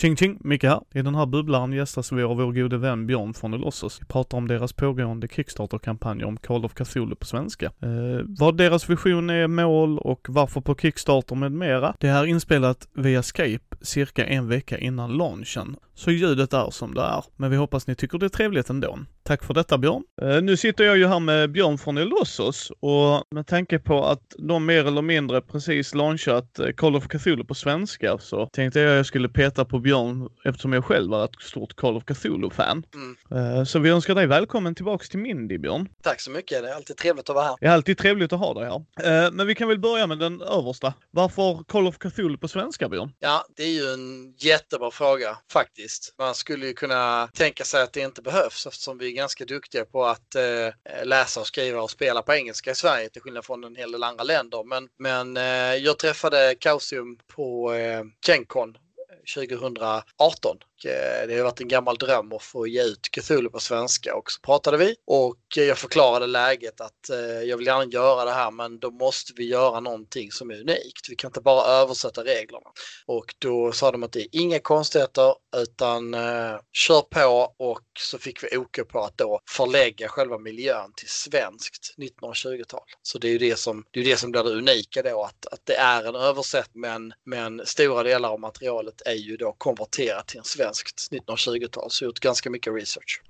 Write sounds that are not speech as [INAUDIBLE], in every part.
Tjing tjing, Micke här. I den här bubblaren gästas vi av vår gode vän Björn från Elossos. Vi pratar om deras pågående Kickstarter-kampanj om Call of Cthulhu på svenska. Eh, vad deras vision är, mål och varför på Kickstarter med mera. Det här är inspelat via Skype cirka en vecka innan launchen. Så ljudet är som det är. Men vi hoppas ni tycker det är trevligt ändå. Tack för detta Björn. Eh, nu sitter jag ju här med Björn från Elossos och med tanke på att de mer eller mindre precis launchat eh, Call of Cthulhu på svenska så tänkte jag jag skulle peta på Björn eftersom jag själv är ett stort Call of Cthulhu-fan. Mm. Eh, så vi önskar dig välkommen tillbaks till Mindy Björn. Tack så mycket, det är alltid trevligt att vara här. Det är alltid trevligt att ha dig här. Men vi kan väl börja med den översta. Varför Call of Cthulhu på svenska Björn? Ja, det är ju en jättebra fråga faktiskt. Man skulle ju kunna tänka sig att det inte behövs eftersom vi ganska duktiga på att eh, läsa och skriva och spela på engelska i Sverige till skillnad från en hel del andra länder. Men, men eh, jag träffade Kausium på eh, Gencon eh, 2018 Eh, det har varit en gammal dröm att få ge ut Cthulhu på svenska och så pratade vi och eh, jag förklarade läget att eh, jag vill gärna göra det här men då måste vi göra någonting som är unikt. Vi kan inte bara översätta reglerna. Och då sa de att det är inga konstigheter utan eh, kör på och så fick vi OK på att då förlägga själva miljön till svenskt 1920-tal. Så det är ju det som, det är det som blir det unika då att, att det är en översättning men, men stora delar av materialet är ju då konverterat till en svensk svenskt 1920-tal, så gjort ganska mycket research.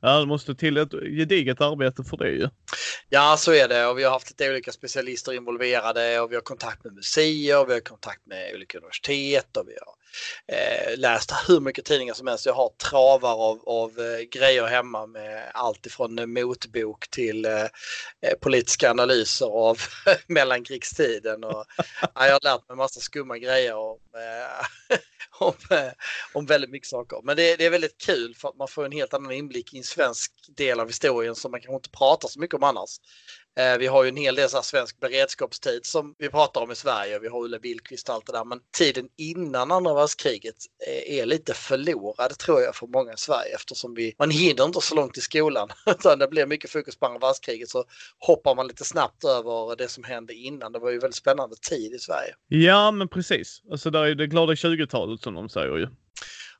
Ja, det måste till ett gediget arbete för det ju. Ja, så är det och vi har haft lite olika specialister involverade och vi har kontakt med museer, vi har kontakt med olika universitet och vi har eh, läst hur mycket tidningar som helst. Jag har travar av, av eh, grejer hemma med allt ifrån motbok till eh, eh politiska analyser av [LAUGHS] mellankrigstiden. Och, ja, jag har lärt mig massa skumma grejer om, eh, [LAUGHS] [LAUGHS] om, eh, om väldigt mycket saker. Men det, det, är väldigt kul för att man får en helt annan inblick i en svensk del av historien som man kanske inte pratar så mycket om annars. Eh, vi har ju en hel del så här svensk beredskapstid som vi pratar om i Sverige. Vi har Ulla Billqvist och allt det där. Men tiden innan andra världskriget eh, är lite förlorad tror jag för många i Sverige eftersom vi, man hinner inte så långt i skolan [LAUGHS] utan det blir mycket fokus på andra världskriget så hoppar man lite snabbt över det som hände innan. Det var ju väldigt spännande tid i Sverige. Ja, men precis. Alltså där är det glada 20-talet som de säger ju.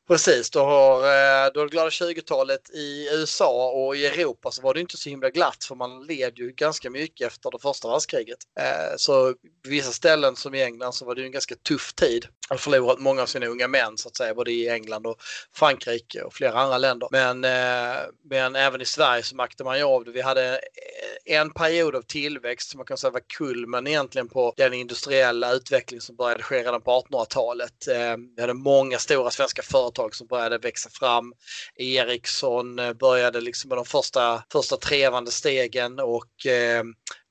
Precis, du har, eh, du har det glada 20-talet i USA och i Europa så var det inte så himla glatt för man led ju ganska mycket efter det första världskriget. Eh, så på vissa ställen som i England så var det en ganska tuff tid. Man förlorat många av sina unga män så att säga, både i England och Frankrike och flera andra länder. Men, eh, men även i Sverige så märkte man ju av det. Vi hade en period av tillväxt som man kan säga var kulmen egentligen på den industriella utveckling som började ske redan på 1800-talet. Vi hade många stora svenska företag företag som började växa fram. Ericsson eh, började liksom med de första, första trevande stegen och eh,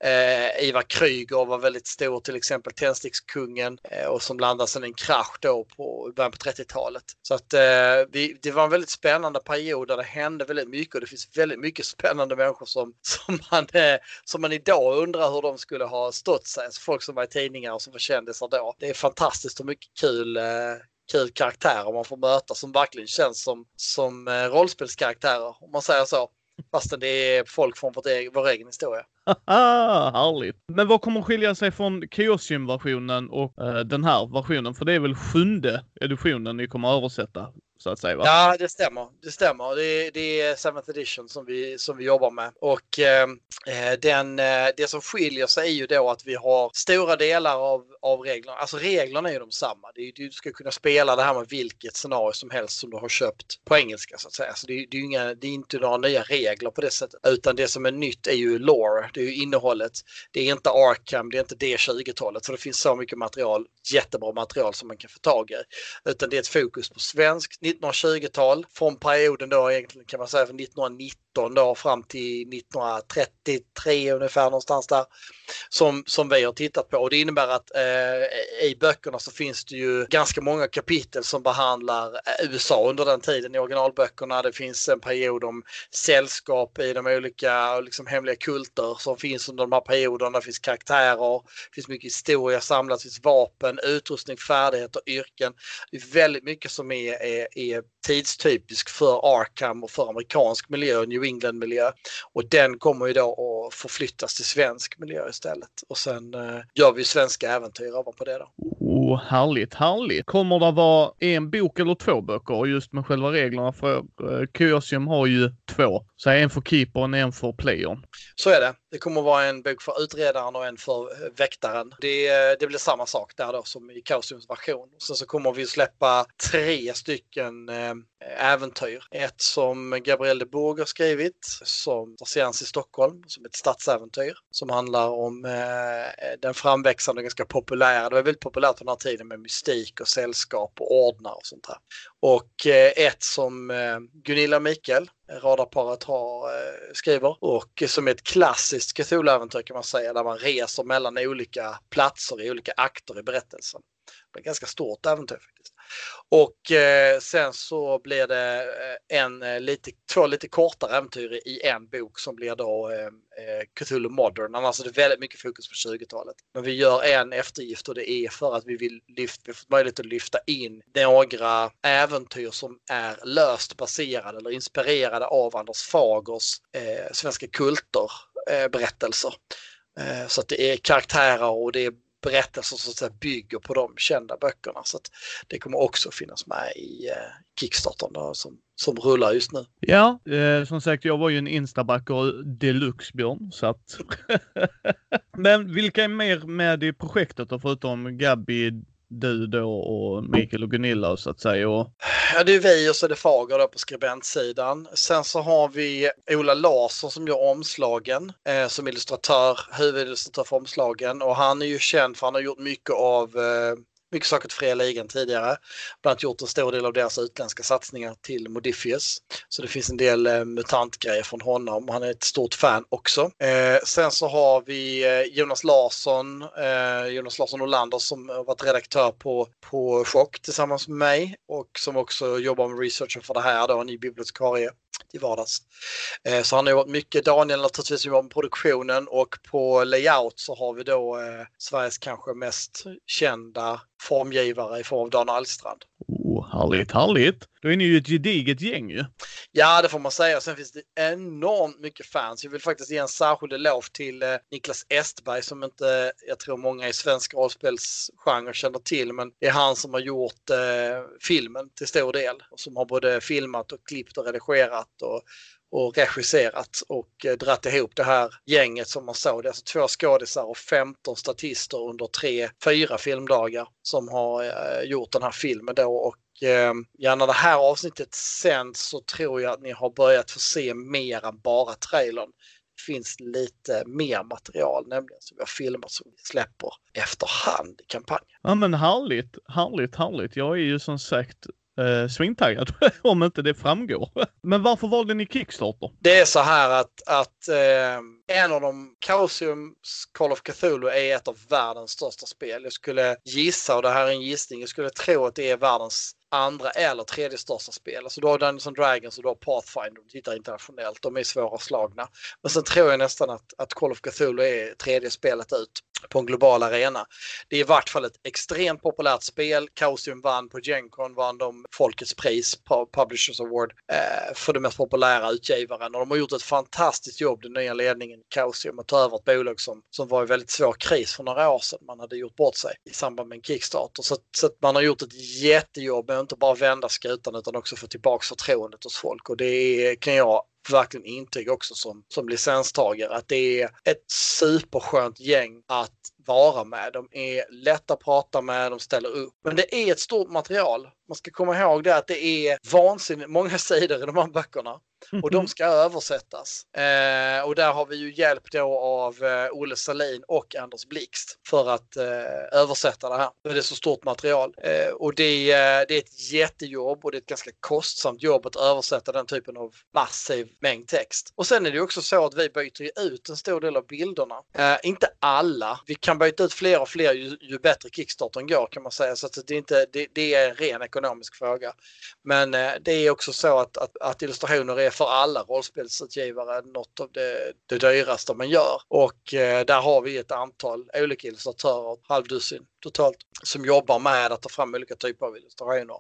Eh, Ivar Kryger var väldigt stor, till exempel Tändstickskungen eh, och som landade sedan i en krasch då på början på 30-talet. Så att eh, vi, det var en väldigt spännande period där det hände väldigt mycket och det finns väldigt mycket spännande människor som, som, man, eh, som man idag undrar hur de skulle ha stått sig. Alltså folk som var i tidningar och som var kändisar då. Det är fantastiskt hur mycket kul eh, kul karaktärer man får möta som verkligen känns som, som eh, rollspelskaraktärer om man säger så. Fastän det är folk från vårt egen, vår egen historia. Härligt! Men vad kommer skilja sig från Chaosium-versionen och uh, den här versionen? För det är väl sjunde editionen ni kommer översätta? Så att säga. Va? Ja, det stämmer. Det stämmer. Det, det är 7th edition som vi, som vi jobbar med. Och eh, eh, den, eh, det som skiljer sig är ju då att vi har stora delar av, av reglerna. Alltså reglerna är ju de samma. Det är, du ska kunna spela det här med vilket scenario som helst som du har köpt på engelska så att säga. Så det, det, är, inga, det är inte några nya regler på det sättet. Utan det som är nytt är ju lore. Det är ju innehållet. Det är inte Arkham, det är inte D20-talet. Så det finns så mycket material, jättebra material som man kan få tag i. Utan det är ett fokus på svenskt 1920-tal från perioden då egentligen kan man säga från 1919 då fram till 1933 ungefär någonstans där som, som vi har tittat på. Och det innebär att eh, i böckerna så finns det ju ganska många kapitel som behandlar eh, USA under den tiden i originalböckerna. Det finns en period om sällskap i de olika liksom, hemliga kulter som finns under de här perioderna. Det finns karaktärer, det finns mycket historia samlat, det finns vapen, utrustning, färdigheter, yrken. Det är väldigt mycket som är, är, är tidstypisk för Arkham och för amerikansk miljö, New England miljö. Och den kommer ju då att förflyttas till svensk miljö istället. Och sen eh, gör vi svenska äventyr ovanpå det då. Oh, härligt, härligt. Kommer det vara en bok eller två böcker just med själva reglerna? För eh, Kyosium har ju två. Så en för keepern och en för playern. Så är det. Det kommer vara en bok för utredaren och en för eh, väktaren. Det, eh, det blir samma sak där då som i Kaosiums version. Sen så kommer vi släppa tre stycken eh, äventyr. Ett som Gabriel de Bourg har skrivit som baseras i Stockholm som ett stadsäventyr som handlar om eh, den framväxande ganska populära, det var väldigt populärt den här tiden med mystik och sällskap och ordnar och sånt där. Och eh, ett som eh, Gunilla Mikael, radarparet, har, eh, skriver och som är ett klassiskt Cthulhu-äventyr kan man säga där man reser mellan olika platser i olika akter i berättelsen. Det är ett ganska stort äventyr faktiskt. Och eh, sen så blir det eh, en eh, lite, två lite kortare äventyr i en bok som blir då eh, eh Cthulhu Modern. Annars alltså är det väldigt mycket fokus på 20-talet. Men vi gör en eftergift och det är för att vi vill lyfta, vi får möjlighet att lyfta in några äventyr som är löst baserade eller inspirerade av Anders Fagers eh, svenska kulter eh, berättelser. Eh, så att det är karaktärer och det är berättelser som så bygger på de kända böckerna. Så det kommer också finnas med i eh, Kickstartern då, som, som rullar just nu. Ja, eh, som sagt, jag var ju en instabacker deluxe Björn, så att... [LAUGHS] Men vilka är mer med i projektet då, förutom Gabby, du då och Mikael och Gunilla så att säga? Och... Ja, det är vi och så är det Fager då på skribentsidan. Sen så har vi Ola Larsson som gör omslagen eh, som illustratör, huvudillustratör för omslagen och han är ju känd för han har gjort mycket av eh, mycket saker till fria ligan tidigare. Bland annat gjort en stor del av deras utländska satsningar till Modifius. Så det finns en del eh, mutantgrejer från honom. Han är ett stort fan också. Eh, sen så har vi eh, Jonas Larsson, eh, Jonas Larsson Olander som har varit redaktör på, på Chock tillsammans med mig och som också jobbar med researchen för det här då, en ny bibliotekarie till vardags. Eh, så han har jobbat mycket. Daniel naturligtvis jobbar med produktionen och på layout så har vi då eh, Sveriges kanske mest kända formgivare i form av Dan Alstrand. Härligt, härligt. Då är ni ju ett gediget gäng ju. Ja, det får man säga. Sen finns det enormt mycket fans. Jag vill faktiskt ge en särskild eloge till eh, Niklas Estberg som inte jag tror många i svensk rollspelsgenre känner till. Men det är han som har gjort eh, filmen till stor del. Och som har både filmat och klippt och redigerat och, och regisserat och eh, dratt ihop det här gänget som man såg. Det är alltså två skådisar och 15 statister under tre, fyra filmdagar som har eh, gjort den här filmen då. Och eh, ja, när det här avsnittet sänds så tror jag att ni har börjat få se mer än bara trailern. Det finns lite mer material nämligen som vi har filmat som vi släpper efterhand i kampanjen. Ja men härligt, härligt, härligt. Jag är ju som sagt eh, svintaggad, [LAUGHS] om inte det framgår. [LAUGHS] Men varför valde ni Kickstarter? Det är så här att, att eh, en av de, Chaosiums Call of Cthulhu är ett av världens största spel. Jag skulle gissa, och det här är en gissning, jag skulle tro att det är världens andra eller tredje största spel. Alltså du har Dungeons and Dragons och du har Pathfinder, du tittar internationellt, de är svåra slagna. Men sen tror jag nästan att, att Call of Cthulhu är tredje spelet ut på en global arena. Det är i vart fall ett extremt populärt spel. Chaosium vann på Gencon, vann de Folkets pris, Publishers Award, eh, för den mest populära utgivaren. Och de har gjort ett fantastiskt jobb, den nya ledningen i Chaosium, att ta över ett bolag som, som var i väldigt svår kris för några år sedan. Man hade gjort bort sig i samband med en Kickstarter. Så, så att man har gjort ett jättejobb med inte bara vända skutan utan också få tillbaka förtroendet hos folk. Och det kan jag verkligen intyga också som, som licenstagare att det är ett superskönt gäng att vara med. De är lätta att prata med, de ställer upp. Men det är ett stort material. Man ska komma ihåg det att det är vansinnigt många [LAUGHS] sidor i de här böckerna. Och de ska [LAUGHS] översättas. Eh, och där har vi ju hjälp då av eh, Olle Salin och Anders Blixt för att eh, översätta det här. Det är så stort material. Eh, och det, är, det är ett jättejobb och det är ett ganska kostsamt jobb att översätta den typen av massiv mängd text. Och sen är det också så att vi byter ut en stor del av bilderna. Eh, inte alla. Vi kan byta ut fler och fler ju, ju bättre Kickstartern går kan man säga. Så att det, är inte, det, det är en ren ekonomisk fråga. Men eh, det är också så att, att, att illustrationer är för alla rollspelsutgivare något av det, det dyraste man gör. Och eh, där har vi ett antal olika illustratörer, halvdussin totalt, som jobbar med att ta fram olika typer av illustrationer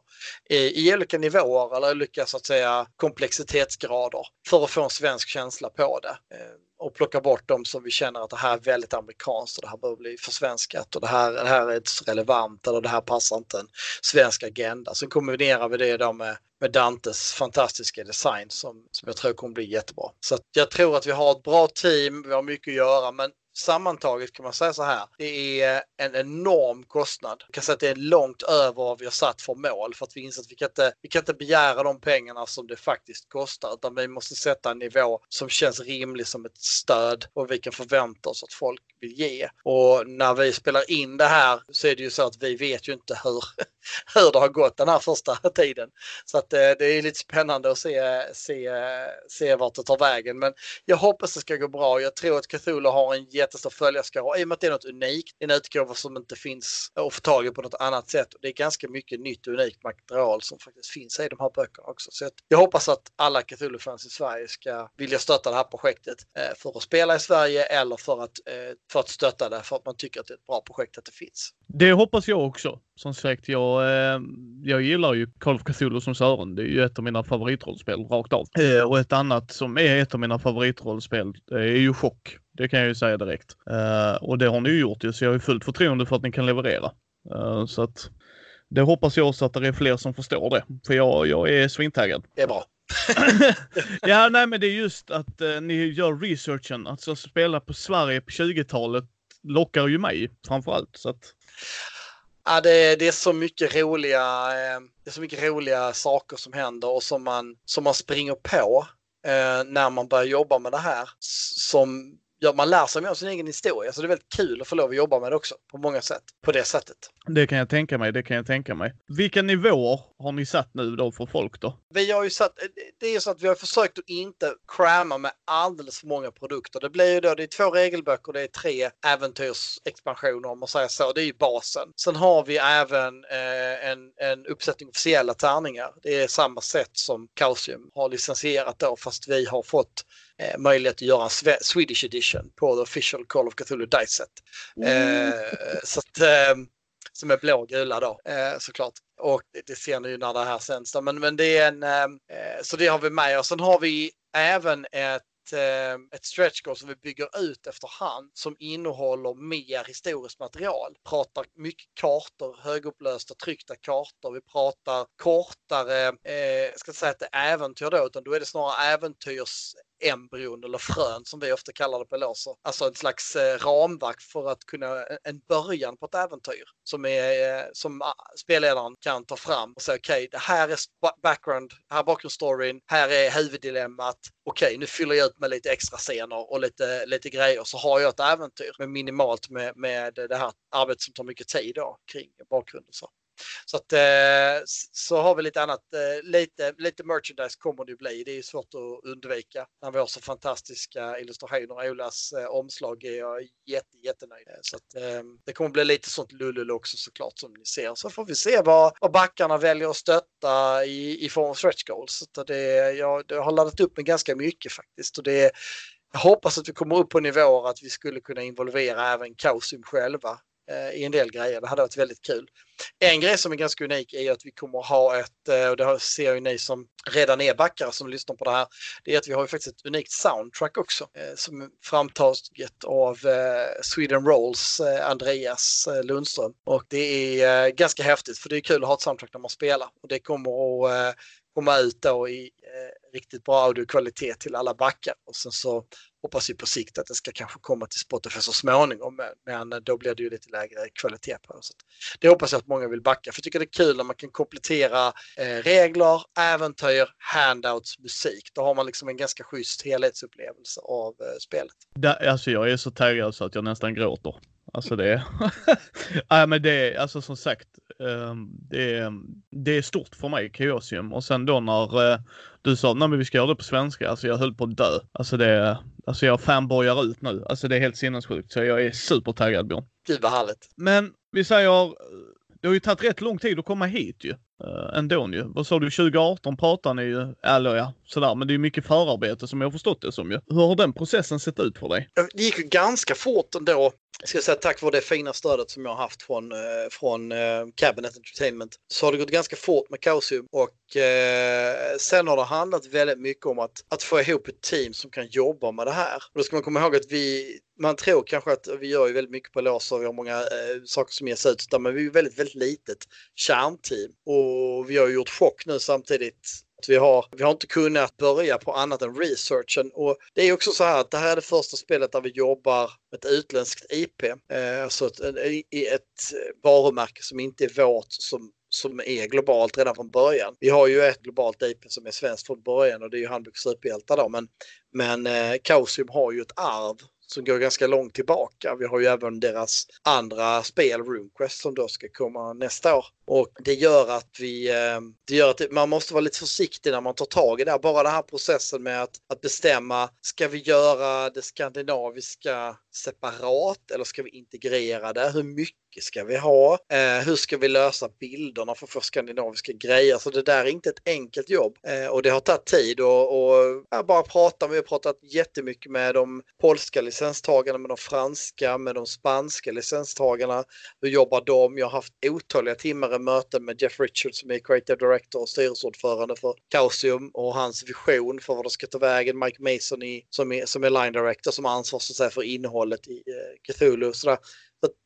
i, i olika nivåer eller olika så att säga komplexitetsgrader för att få en svensk känsla på det. Eh, och plocka bort dem som vi känner att det här är väldigt amerikanskt och det här bör bli försvenskat och det här, det här är inte så relevant eller det här passar inte en svensk agenda. Sen kombinerar vi det då med med Dantes fantastiska design som, som jag tror kommer bli jättebra. Så jag tror att vi har ett bra team, vi har mycket att göra, men sammantaget kan man säga så här. Det är en enorm kostnad. Jag kan säga att det är långt över vad vi har satt för mål för att vi inser att vi kan inte, vi kan inte begära de pengarna som det faktiskt kostar utan vi måste sätta en nivå som känns rimlig som ett stöd och vi kan förvänta oss att folk vill ge. Och när vi spelar in det här så är det ju så att vi vet ju inte hur, [LAUGHS] hur det har gått den här första [LAUGHS] tiden. Så att eh, det är lite spännande att se, se, se vart det tar vägen. Men jag hoppas det ska gå bra. Jag tror att Cthulhu har en jättestor följarskara i och med att det är något unikt. En utgåva som inte finns att få tag i på något annat sätt. Det är ganska mycket nytt och unikt material som faktiskt finns i de här böckerna också. Så jag hoppas att alla Cthulhu-fans i Sverige ska vilja stötta det här projektet eh, för att spela i Sverige eller för att, eh, för att stötta det för att man tycker att det är ett bra projekt att det finns. Det hoppas jag också. Som sagt, jag, eh, jag gillar ju Call of Cthulhu som Sören. Det är ju ett av mina favoritrollspel rakt av. och ett annat som är ett av mina favoritrollspel är ju Chock. Det kan jag ju säga direkt. och det har ni ju gjort ju, så jag har fullt förtroende för att ni kan leverera. så att det hoppas jag också att det är fler som förstår det. För jag, jag är svintaggad. Det är bra. [LAUGHS] ja, nej men det är just att eh, ni gör researchen. Alltså spela på Sverige på 20-talet lockar ju mig framförallt. Så att... Ja, det, det, är så mycket roliga, eh, det är så mycket roliga saker som händer och som man, som man springer på eh, när man börjar jobba med det här. Som ja, man lär sig mer om sin egen historia. Så det är väldigt kul att få lov att jobba med det också på många sätt. På det sättet. Det kan jag tänka mig. Det kan jag tänka mig. Vilka nivåer har ni satt nu då för folk då? Vi har ju satt, det är så att vi har försökt att inte cramma med alldeles för många produkter. Det blir ju då, det är två regelböcker, det är tre äventyrsexpansioner om man säger så. Det är ju basen. Sen har vi även eh, en, en uppsättning officiella tärningar. Det är samma sätt som Kausium har licensierat då fast vi har fått eh, möjlighet att göra en Swedish edition på the official Call of Cthulhu Dice Set. Mm. Eh, så att, eh, som är blågula då eh, såklart. Och det, det ser ni ju när det här sänds. Men, men det är en, eh, eh så det har vi med och sen har vi även ett eh, ett stretch goal som vi bygger ut efterhand som innehåller mer historiskt material. Pratar mycket kartor, högupplösta tryckta kartor. Vi pratar kortare, eh, ska inte säga att det är äventyr då, utan då är det snarare äventyrs embryon eller frön som vi ofta kallar det på Låser. Alltså en slags eh, ramverk för att kunna, eh, en början på ett äventyr som, är, eh, som ah, spelledaren kan ta fram och säga okej, okay, det här är background, här är bakgrundsstoryn, här är huvuddilemmat. Okej, okay, nu fyller jag ut med lite extra scener och lite, lite grejer så har jag ett äventyr med minimalt med, med det här arbetet som tar mycket tid då, kring bakgrunden. Så. Så att eh, så har vi lite annat, eh, lite, lite merchandise kommer det bli. Det är svårt att undvika när vi har så fantastiska illustrationer. Olas eh, omslag är jag jätte, jättenöjd med. Så att, det kommer bli lite sånt lullul också såklart som ni ser. Så får vi se vad, vad backarna väljer att stötta i, i form av stretch goals. Så det, jag, jag har laddat upp med ganska mycket faktiskt. Och det, jag hoppas att vi kommer upp på nivåer att vi skulle kunna involvera även Kausum själva Eh, i en del grejer. Det hade varit väldigt kul. En grej som är ganska unik är att vi kommer ha ett, eh, och det ser ju ni som redan är backare som lyssnar på det här, det är att vi har ju faktiskt ett unikt soundtrack också eh, som är framtaget av Sweden Rolls Andreas Lundström. Och det är ganska häftigt för det är kul att ha ett soundtrack när man spelar och det kommer att komma ut då i riktigt bra audiokvalitet till alla backar och sen så hoppas vi på sikt att det ska kanske komma till Spotify så småningom, men då blir det ju lite lägre kvalitet på det. Så det hoppas jag att många vill backa, för jag tycker det är kul när man kan komplettera eh, regler, äventyr, handouts, musik. Då har man liksom en ganska schysst helhetsupplevelse av eh, spelet. Det, alltså jag är så taggad så att jag nästan gråter. Alltså det, [LAUGHS] ja men det är, alltså som sagt, ehm, det är, det är stort för mig, Chaosium. Och sen då när eh, du sa, nej men vi ska göra det på svenska, alltså jag höll på att dö. Alltså det, alltså jag fanboyar ut nu. Alltså det är helt sinnessjukt. Så jag är supertaggad Björn. Gud vad härligt. Men vi säger, det har ju tagit rätt lång tid att komma hit ju. Uh, ändå ju. Vad sa du, 2018 pratar ni ju, eller ja, sådär, men det är mycket förarbete som jag har förstått det som ju. Hur har den processen sett ut för dig? Det gick ju ganska fort ändå jag ska säga tack vare det fina stödet som jag har haft från, eh, från eh, Cabinet Entertainment så har det gått ganska fort med Kaosium och eh, sen har det handlat väldigt mycket om att, att få ihop ett team som kan jobba med det här. Och då ska man komma ihåg att vi, man tror kanske att vi gör ju väldigt mycket på lås och vi har många eh, saker som ges ut, men vi är väldigt, väldigt litet kärnteam och vi har ju gjort chock nu samtidigt vi har, vi har inte kunnat börja på annat än researchen. Och det är också så här att det här är det första spelet där vi jobbar med ett utländskt IP. Eh, alltså ett, ett varumärke som inte är vårt som som är globalt redan från början. Vi har ju ett globalt IP som är svenskt från början och det är ju Handbok Superhjältar då. Men, men eh, Kaosium har ju ett arv som går ganska långt tillbaka. Vi har ju även deras andra spel, RuneQuest, som då ska komma nästa år. Och det gör att vi, eh, det gör att man måste vara lite försiktig när man tar tag i det här. Bara den här processen med att, att bestämma, ska vi göra det skandinaviska separat eller ska vi integrera det? Hur mycket ska vi ha? Eh, hur ska vi lösa bilderna för att få skandinaviska grejer? Så det där är inte ett enkelt jobb eh, och det har tagit tid och, och jag bara prata. Vi har pratat jättemycket med de polska licenstagarna, med de franska, med de spanska licenstagarna. Hur jobbar de? Jag har haft otaliga timmar möten med Jeff Richards som är creative director och styrelseordförande för Causium och hans vision för vad det ska ta vägen. Mike Mason i, som, är, som är line director som ansvarar för innehållet i eh, Cthulhu. Så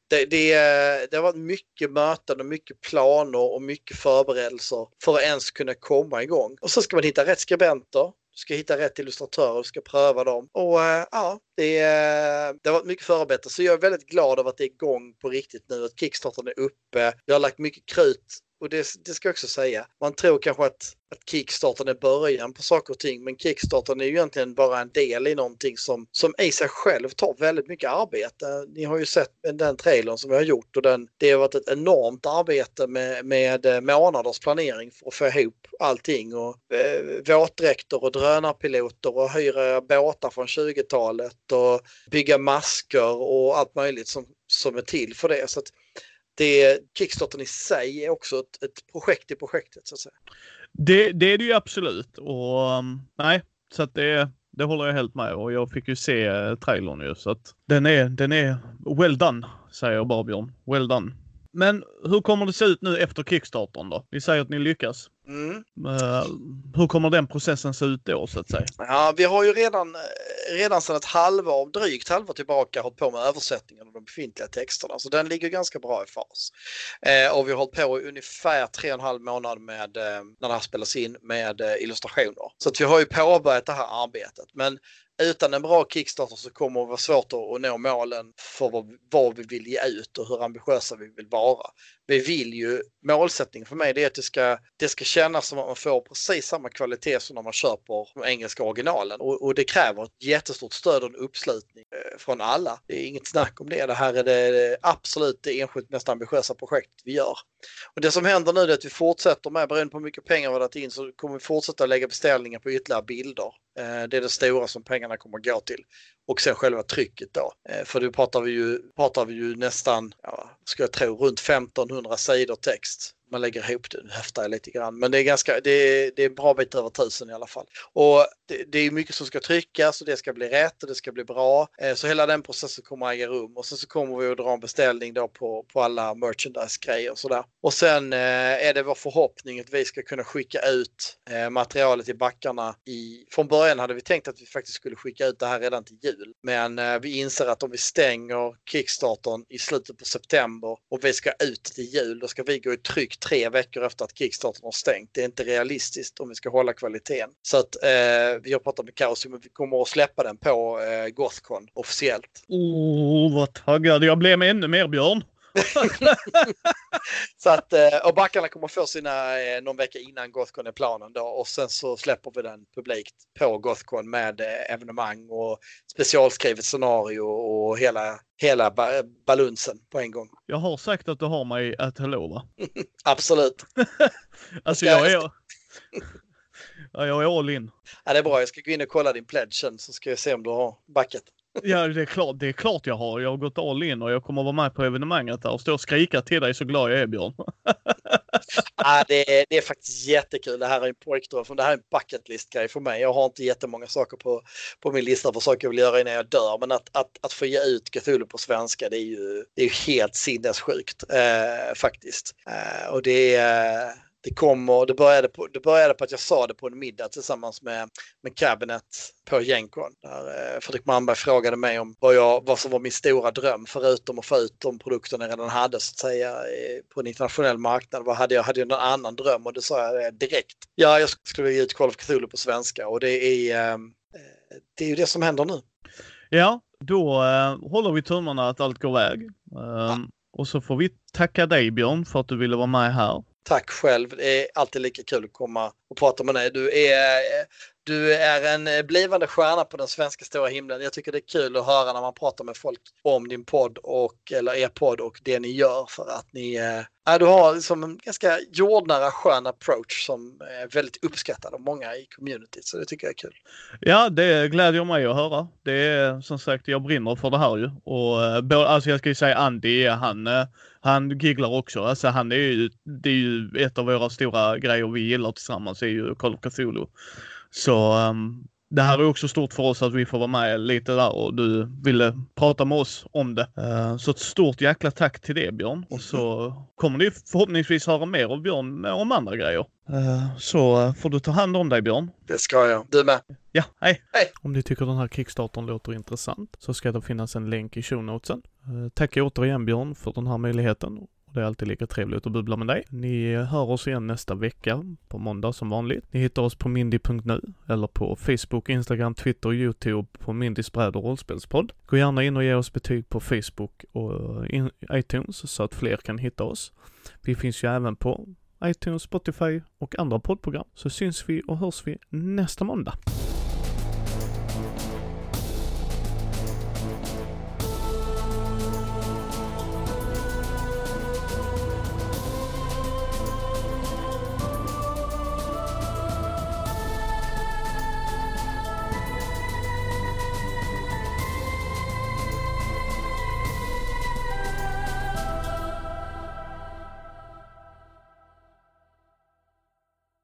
det, det, eh, det har varit mycket möten och mycket planer och mycket förberedelser för att ens kunna komma igång. Och så ska man hitta rätt skribenter. Du ska hitta rätt illustratörer, du ska pröva dem. Och äh, ja, det, eh, det har varit mycket förarbete. Så jag är väldigt glad över att det är igång på riktigt nu, att Kickstarten är uppe. Jag har lagt mycket krut och det, det, ska jag också säga, man tror kanske att, att Kickstarten är början på saker och ting, men Kickstarten är ju egentligen bara en del i någonting som, som i sig själv tar väldigt mycket arbete. Ni har ju sett den trailern som vi har gjort och den, det har varit ett enormt arbete med, med eh, månaders planering för att få ihop allting och eh, våtdräkter och drönarpiloter och hyra båtar från 20-talet och bygga masker och allt möjligt som, som är till för det. Så att, det, Kickstarten i sig är också ett, ett projekt i projektet så att säga. Det, det är det ju absolut och um, nej, så att det, det håller jag helt med och jag fick ju se eh, trailern ju så att den är, den är well done, säger Barbjörn. bara Björn. Well done. Men hur kommer det se ut nu efter Kickstartern då? Vi säger att ni lyckas. Mm. Uh, hur kommer den processen se ut då så att säga? Ja, vi har ju redan, redan sedan ett halvår, drygt halvår tillbaka hållit på med översättningen av de befintliga texterna. Så den ligger ganska bra i fas. Eh, och vi har hållit på i ungefär tre och en halv månad med, eh, när det här spelas in med eh, illustrationer. Så att vi har ju påbörjat det här arbetet. Men utan en bra Kickstarter så kommer det vara svårt att, nå målen för vad, vad, vi vill ge ut och hur ambitiösa vi vill vara. Vi vill ju, målsättningen för mig det är att det ska, det ska kännas som att man får precis samma kvalitet som när man köper de engelska originalen. Och, och det kräver ett jättestort stöd och en uppslutning eh, från alla. Det är inget snack om det. Det här är det absolut det enskilt mest ambitiösa projektet vi gör. Och det som händer nu är att vi fortsätter med, beroende på hur mycket pengar vi har lagt in, så kommer vi fortsätta lägga beställningar på ytterligare bilder. Eh, det är det stora som pengarna kommer att gå till. Och sen själva trycket då. Eh, för då pratar vi ju, pratar vi ju nästan, ja, ska jag tro, runt 1500 sidor text man lägger ihop det, nu höftar jag lite grann, men det är ganska, det är, det är en bra bit över tusen i alla fall. Och det, det, är mycket som ska tryckas och det ska bli rätt och det ska bli bra. Eh, så hela den processen kommer att äga rum och sen så kommer vi att dra en beställning då på, på alla merchandise-grejer och sådär. Och sen eh, är det vår förhoppning att vi ska kunna skicka ut eh, materialet i backarna i, från början hade vi tänkt att vi faktiskt skulle skicka ut det här redan till jul. Men vi inser att om vi stänger Kickstarten i slutet på september och vi ska ut till jul, då ska vi gå i tryck tre veckor efter att Kickstarter har stängt. Det är inte realistiskt om vi ska hålla kvaliteten. Så att eh, vi har pratat med Kaosium men vi kommer att släppa den på eh, Gothcon officiellt. Oh, vad taggad jag blev med ännu mer Björn. [LAUGHS] så att, eh, och backarna kommer få sina eh, någon vecka innan Gothcon är planen då och sen så släpper vi den publikt på Gothcon med eh, evenemang och specialskrivet scenario och hela, hela balunsen på en gång. Jag har sagt att du har mig att hello va? [LAUGHS] Absolut. [LAUGHS] alltså jag är... Ja, jag är all in. Ja, det är bra. Jag ska gå in och kolla din pledge sen så ska jag se om du har backat. Ja, det är, klart, det är klart jag har. Jag har gått all in och jag kommer vara med på evenemanget där och stå och skrika till dig så glad jag är Björn. ja, [LAUGHS] ah, det, är, det är faktiskt jättekul. Det här är en pojkdröm. Det här är en bucket list grej för mig. Jag har inte jättemånga saker på, på min lista för saker jag vill göra innan jag dör. Men att, att, att få ge ut Cthulhu på svenska det är ju, det är helt sinnessjukt eh, faktiskt. Eh, och det är det kommer, det började, på, det började på att jag sa det på en middag tillsammans med, med Cabinet på Gencon. Där eh, Fredrik Malmberg frågade mig om vad, jag, vad som var min stora dröm förutom att få ut de produkterna jag redan hade så att säga på en internationell marknad. Vad hade jag? Hade jag någon annan dröm? Och det sa jag direkt. Ja, jag skulle ge ut Call of Cthulhu på svenska och det är, eh, det är ju det som händer nu. Ja, då eh, håller vi tummarna att allt går väg. Um, ja. Och så får vi tacka dig Björn för att du ville vara med här. Tack själv. Det är alltid lika kul att komma och prata med dig. Du är, eh, du är en eh, blivande stjärna på den svenska stora himlen. Jag tycker det är kul att höra när man pratar med folk om din podd och eller er podd och det ni gör för att ni äh, du har liksom en ganska jordnära skön approach som är väldigt uppskattad av många i communityt. Så det tycker jag är kul. Ja, det glädjer mig att höra. Det är som sagt, jag brinner för det här ju. Och eh, alltså jag ska ju säga Andy, han han gigglar också. Alltså han är ju, det är ju ett av våra stora grejer vi gillar tillsammans är ju Call of Cthulhu. Så um, det här är också stort för oss att vi får vara med lite där och du ville prata med oss om det. Uh, så ett stort jäkla tack till det Björn. Och så kommer ni förhoppningsvis höra mer av Björn om andra grejer. Uh, så får du ta hand om dig Björn. Det ska jag. Du med. Ja, hej. hej. Om ni tycker den här kickstarten låter intressant så ska det finnas en länk i show notesen. Uh, tack återigen Björn för den här möjligheten. Det är alltid lika trevligt att bubbla med dig. Ni hör oss igen nästa vecka på måndag som vanligt. Ni hittar oss på mindy.nu eller på Facebook, Instagram, Twitter och Youtube på Mindys bräd och rollspelspodd. Gå gärna in och ge oss betyg på Facebook och iTunes så att fler kan hitta oss. Vi finns ju även på iTunes, Spotify och andra poddprogram. Så syns vi och hörs vi nästa måndag.